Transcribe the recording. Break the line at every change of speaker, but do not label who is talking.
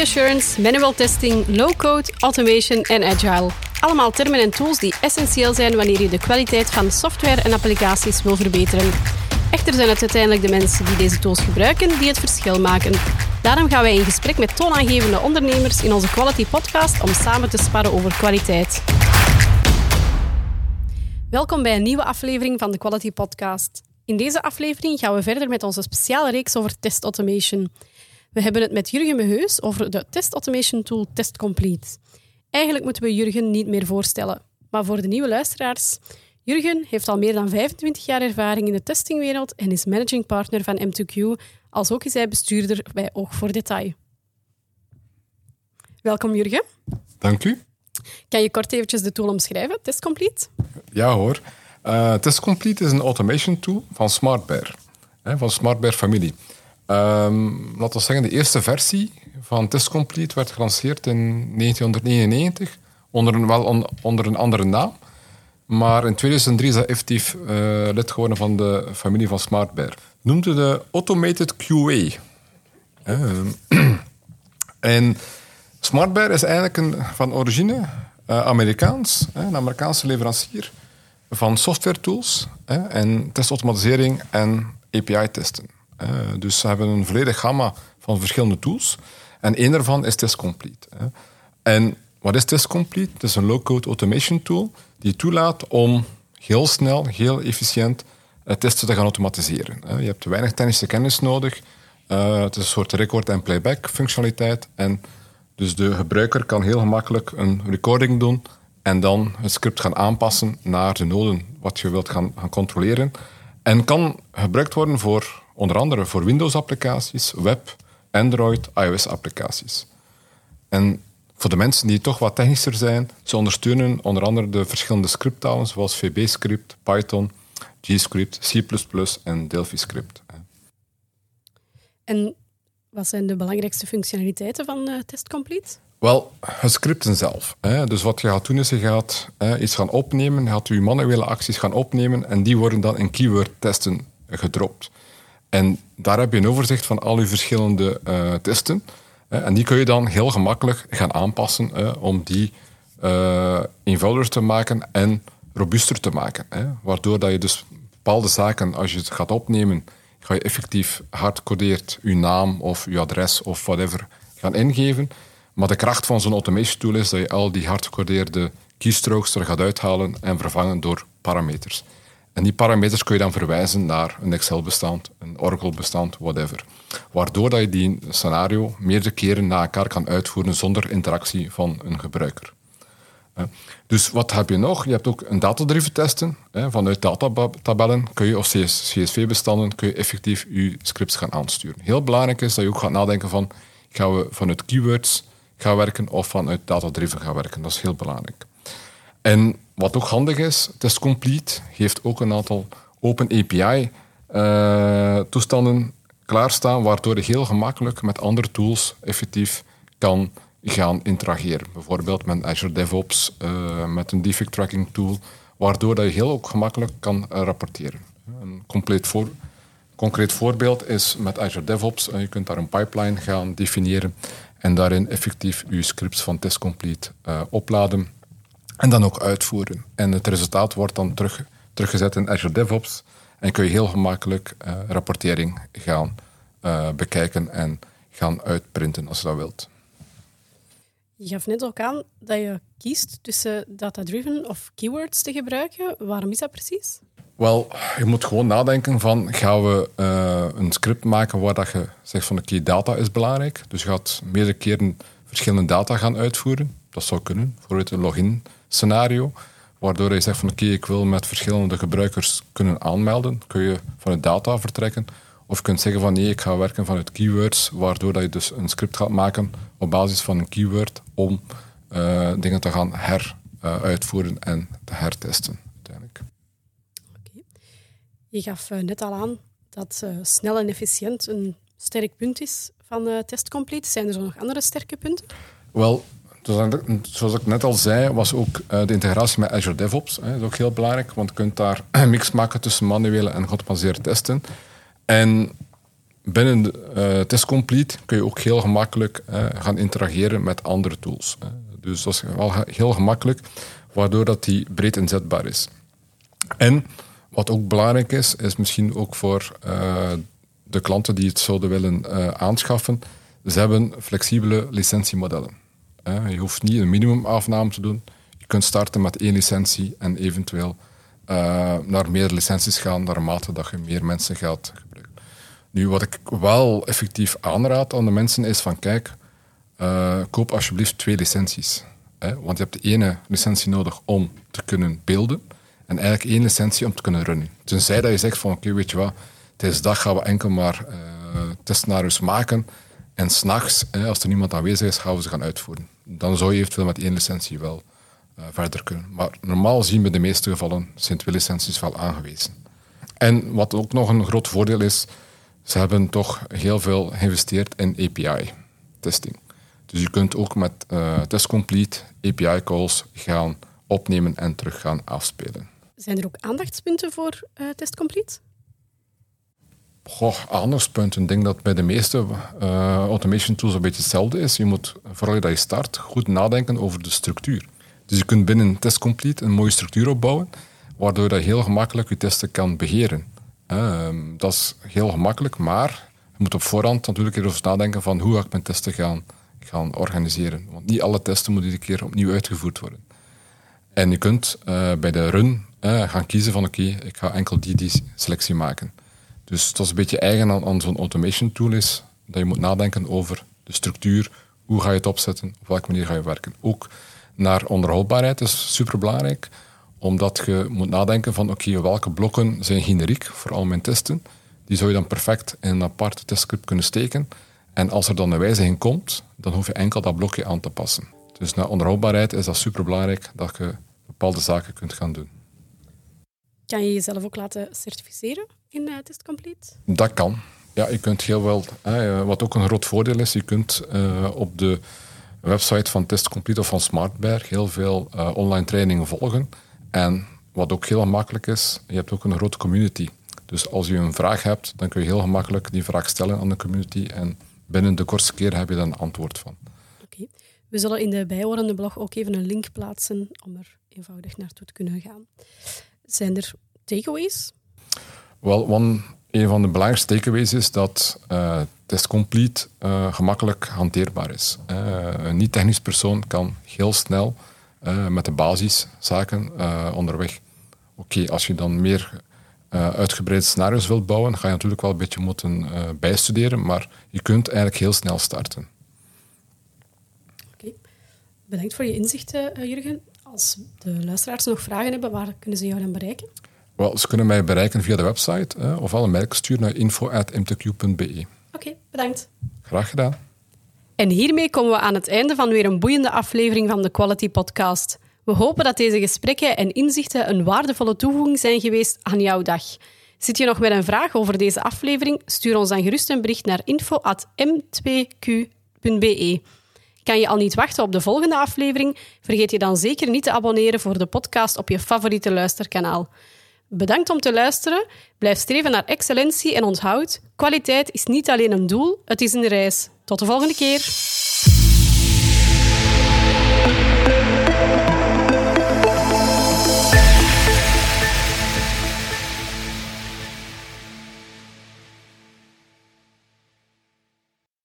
Assurance, manual testing, low-code, automation en agile. Allemaal termen en tools die essentieel zijn wanneer je de kwaliteit van software en applicaties wil verbeteren. Echter zijn het uiteindelijk de mensen die deze tools gebruiken die het verschil maken. Daarom gaan wij in gesprek met toonaangevende ondernemers in onze Quality Podcast om samen te sparren over kwaliteit. Welkom bij een nieuwe aflevering van de Quality Podcast. In deze aflevering gaan we verder met onze speciale reeks over test automation. We hebben het met Jurgen Meheus over de test automation tool Test Complete. Eigenlijk moeten we Jurgen niet meer voorstellen, maar voor de nieuwe luisteraars. Jurgen heeft al meer dan 25 jaar ervaring in de testingwereld en is managing partner van M2Q, als ook is hij bestuurder bij Oog voor Detail. Welkom Jurgen.
Dank u.
Kan je kort eventjes de tool omschrijven, Test Complete?
Ja hoor. Uh, Test Complete is een automation tool van SmartBear, hè, van SmartBear familie. Um, laten we zeggen, de eerste versie van Test Complete werd gelanceerd in 1999, onder een, wel onder een andere naam. Maar in 2003 is dat effectief uh, lid geworden van de familie van SmartBear. Noemde de Automated QA. Um, en SmartBear is eigenlijk van origine uh, Amerikaans, een Amerikaanse leverancier van software tools en testautomatisering en API-testen. Dus ze hebben een volledig gamma van verschillende tools. En één daarvan is Test Complete. En wat is Test Complete? Het is een low-code automation tool die toelaat om heel snel, heel efficiënt eh, testen te gaan automatiseren. Je hebt weinig technische kennis nodig. Eh, het is een soort record- en playback functionaliteit. En dus de gebruiker kan heel gemakkelijk een recording doen en dan het script gaan aanpassen naar de noden wat je wilt gaan, gaan controleren. En kan gebruikt worden voor onder andere voor Windows-applicaties, web, Android, iOS-applicaties. En voor de mensen die toch wat technischer zijn, ze ondersteunen onder andere de verschillende scripttalen zoals VB-script, Python, GScript, C++ en Delphi-script.
En wat zijn de belangrijkste functionaliteiten van uh, Test Complete?
Wel, het scripten zelf. Hè. Dus wat je gaat doen is, je gaat hè, iets gaan opnemen, je gaat je manuele acties gaan opnemen en die worden dan in keyword-testen gedropt. En daar heb je een overzicht van al je verschillende uh, testen. En die kun je dan heel gemakkelijk gaan aanpassen om die uh, eenvoudiger te maken en robuuster te maken. Waardoor dat je dus bepaalde zaken, als je het gaat opnemen, ga je effectief hardcodeerd je naam of je adres of whatever gaan ingeven. Maar de kracht van zo'n automation tool is dat je al die hardgecodeerde keystrokes er gaat uithalen en vervangen door parameters. En die parameters kun je dan verwijzen naar een Excel-bestand, een Oracle-bestand, whatever. Waardoor dat je die scenario meerdere keren na elkaar kan uitvoeren zonder interactie van een gebruiker. Dus wat heb je nog? Je hebt ook een datadriven testen. Vanuit datatabellen kun je, of CSV-bestanden kun je effectief je scripts gaan aansturen. Heel belangrijk is dat je ook gaat nadenken van, gaan we vanuit keywords gaan werken of vanuit data-driven gaan werken. Dat is heel belangrijk. En wat ook handig is, Test Complete geeft ook een aantal open API-toestanden uh, klaarstaan, waardoor je heel gemakkelijk met andere tools effectief kan gaan interageren. Bijvoorbeeld met Azure DevOps, uh, met een defect tracking tool, waardoor dat je heel ook gemakkelijk kan uh, rapporteren. Een compleet voor, concreet voorbeeld is met Azure DevOps. je kunt daar een pipeline gaan definiëren en daarin effectief je scripts van Test Complete opladen en dan ook uitvoeren. En het resultaat wordt dan terug, teruggezet in Azure DevOps. En kun je heel gemakkelijk uh, rapportering gaan uh, bekijken en gaan uitprinten als je dat wilt.
Je gaf net ook aan dat je kiest tussen data-driven of keywords te gebruiken. Waarom is dat precies?
Wel, je moet gewoon nadenken van, gaan we uh, een script maken waar dat je zegt van, oké, data is belangrijk. Dus je gaat meerdere keren verschillende data gaan uitvoeren. Dat zou kunnen, bijvoorbeeld een login scenario, waardoor je zegt van oké, ik wil met verschillende gebruikers kunnen aanmelden, kun je vanuit data vertrekken. Of je kunt zeggen van nee, ik ga werken vanuit keywords, waardoor dat je dus een script gaat maken op basis van een keyword om uh, dingen te gaan heruitvoeren uh, en te hertesten. Uiteindelijk.
Okay. Je gaf uh, net al aan dat snel en efficiënt een sterk punt is van Test Complete. Zijn er nog andere sterke punten?
Wel, zoals ik net al zei, was ook eh, de integratie met Azure DevOps. Is ook heel belangrijk, want je kunt daar een mix maken tussen manuele en geautomatiseerde testen. En binnen uh, Test Complete kun je ook heel gemakkelijk uh, gaan interageren met andere tools. Dus dat is wel heel gemakkelijk, waardoor dat die breed inzetbaar is. En wat ook belangrijk is, is misschien ook voor de klanten die het zouden willen aanschaffen, ze hebben flexibele licentiemodellen. Je hoeft niet een minimumafname te doen. Je kunt starten met één licentie en eventueel naar meer licenties gaan naarmate dat je meer mensen gaat nu, wat ik wel effectief aanraad aan de mensen is van kijk, uh, koop alsjeblieft twee licenties. Hè? Want je hebt de ene licentie nodig om te kunnen beelden en eigenlijk één licentie om te kunnen runnen. Tenzij dat je zegt van oké, weet je wat, deze dag gaan we enkel maar uh, testscenario's maken en s'nachts, als er niemand aanwezig is, gaan we ze gaan uitvoeren. Dan zou je eventueel met één licentie wel uh, verder kunnen. Maar normaal zien we de meeste gevallen zijn twee licenties wel aangewezen. En wat ook nog een groot voordeel is, ze hebben toch heel veel geïnvesteerd in API-testing. Dus je kunt ook met uh, Test Complete API-calls gaan opnemen en terug gaan afspelen.
Zijn er ook aandachtspunten voor uh, Test Complete?
Goh, aandachtspunten. Ik denk dat bij de meeste uh, automation tools een beetje hetzelfde is. Je moet, vooral dat je start, goed nadenken over de structuur. Dus je kunt binnen Test Complete een mooie structuur opbouwen, waardoor je heel gemakkelijk je testen kan beheren. Ehm, dat is heel gemakkelijk, maar je moet op voorhand natuurlijk erover nadenken van hoe ga ik mijn testen gaan, gaan organiseren. Want niet alle testen moeten iedere keer opnieuw uitgevoerd worden. En je kunt uh, bij de run uh, gaan kiezen van oké, ik ga enkel die, die selectie maken. Dus dat is een beetje eigen aan, zo'n automation tool is, dat je moet nadenken over de structuur, hoe ga je het opzetten, op welke manier ga je werken. Ook naar onderhoudbaarheid is super belangrijk omdat je moet nadenken van oké, welke blokken zijn generiek voor al mijn testen. Die zou je dan perfect in een aparte testscript kunnen steken. En als er dan een wijziging komt, dan hoef je enkel dat blokje aan te passen. Dus naar onderhoudbaarheid is dat superbelangrijk dat je bepaalde zaken kunt gaan doen.
Kan je jezelf ook laten certificeren in Test Complete?
Dat kan. Ja, je kunt heel wel, uh, wat ook een groot voordeel is, je kunt uh, op de website van Test Complete of van Smartberg heel veel online trainingen volgen. En wat ook heel makkelijk is, je hebt ook een grote community. Dus als je een vraag hebt, dan kun je heel gemakkelijk die vraag stellen aan de community en binnen de kortste keer heb je daar een antwoord van.
Oké. We zullen in de bijhorende blog ook even een link plaatsen om er eenvoudig naartoe te kunnen gaan. Zijn er takeaways?
Wel, een van de belangrijkste takeaways is dat uh, Test Complete uh, gemakkelijk hanteerbaar is. Uh, een niet-technisch persoon kan heel snel met de basiszaken onderweg. Oké, als je dan meer uitgebreide scenario's wilt bouwen, ga je natuurlijk wel een beetje moeten bijstuderen, maar je kunt eigenlijk heel snel starten.
Oké, bedankt voor je inzichten, Jurgen. Als de luisteraars nog vragen hebben, waar kunnen ze jou dan bereiken?
Wel, ze kunnen mij bereiken via de website of al een mail sturen naar info.mtq.be.
Oké, bedankt.
Graag gedaan.
En hiermee komen we aan het einde van weer een boeiende aflevering van de Quality Podcast. We hopen dat deze gesprekken en inzichten een waardevolle toevoeging zijn geweest aan jouw dag. Zit je nog met een vraag over deze aflevering? Stuur ons dan gerust een bericht naar info.m2q.be. Kan je al niet wachten op de volgende aflevering? Vergeet je dan zeker niet te abonneren voor de podcast op je favoriete luisterkanaal. Bedankt om te luisteren. Blijf streven naar excellentie en onthoud: kwaliteit is niet alleen een doel, het is een reis. Tot de volgende keer.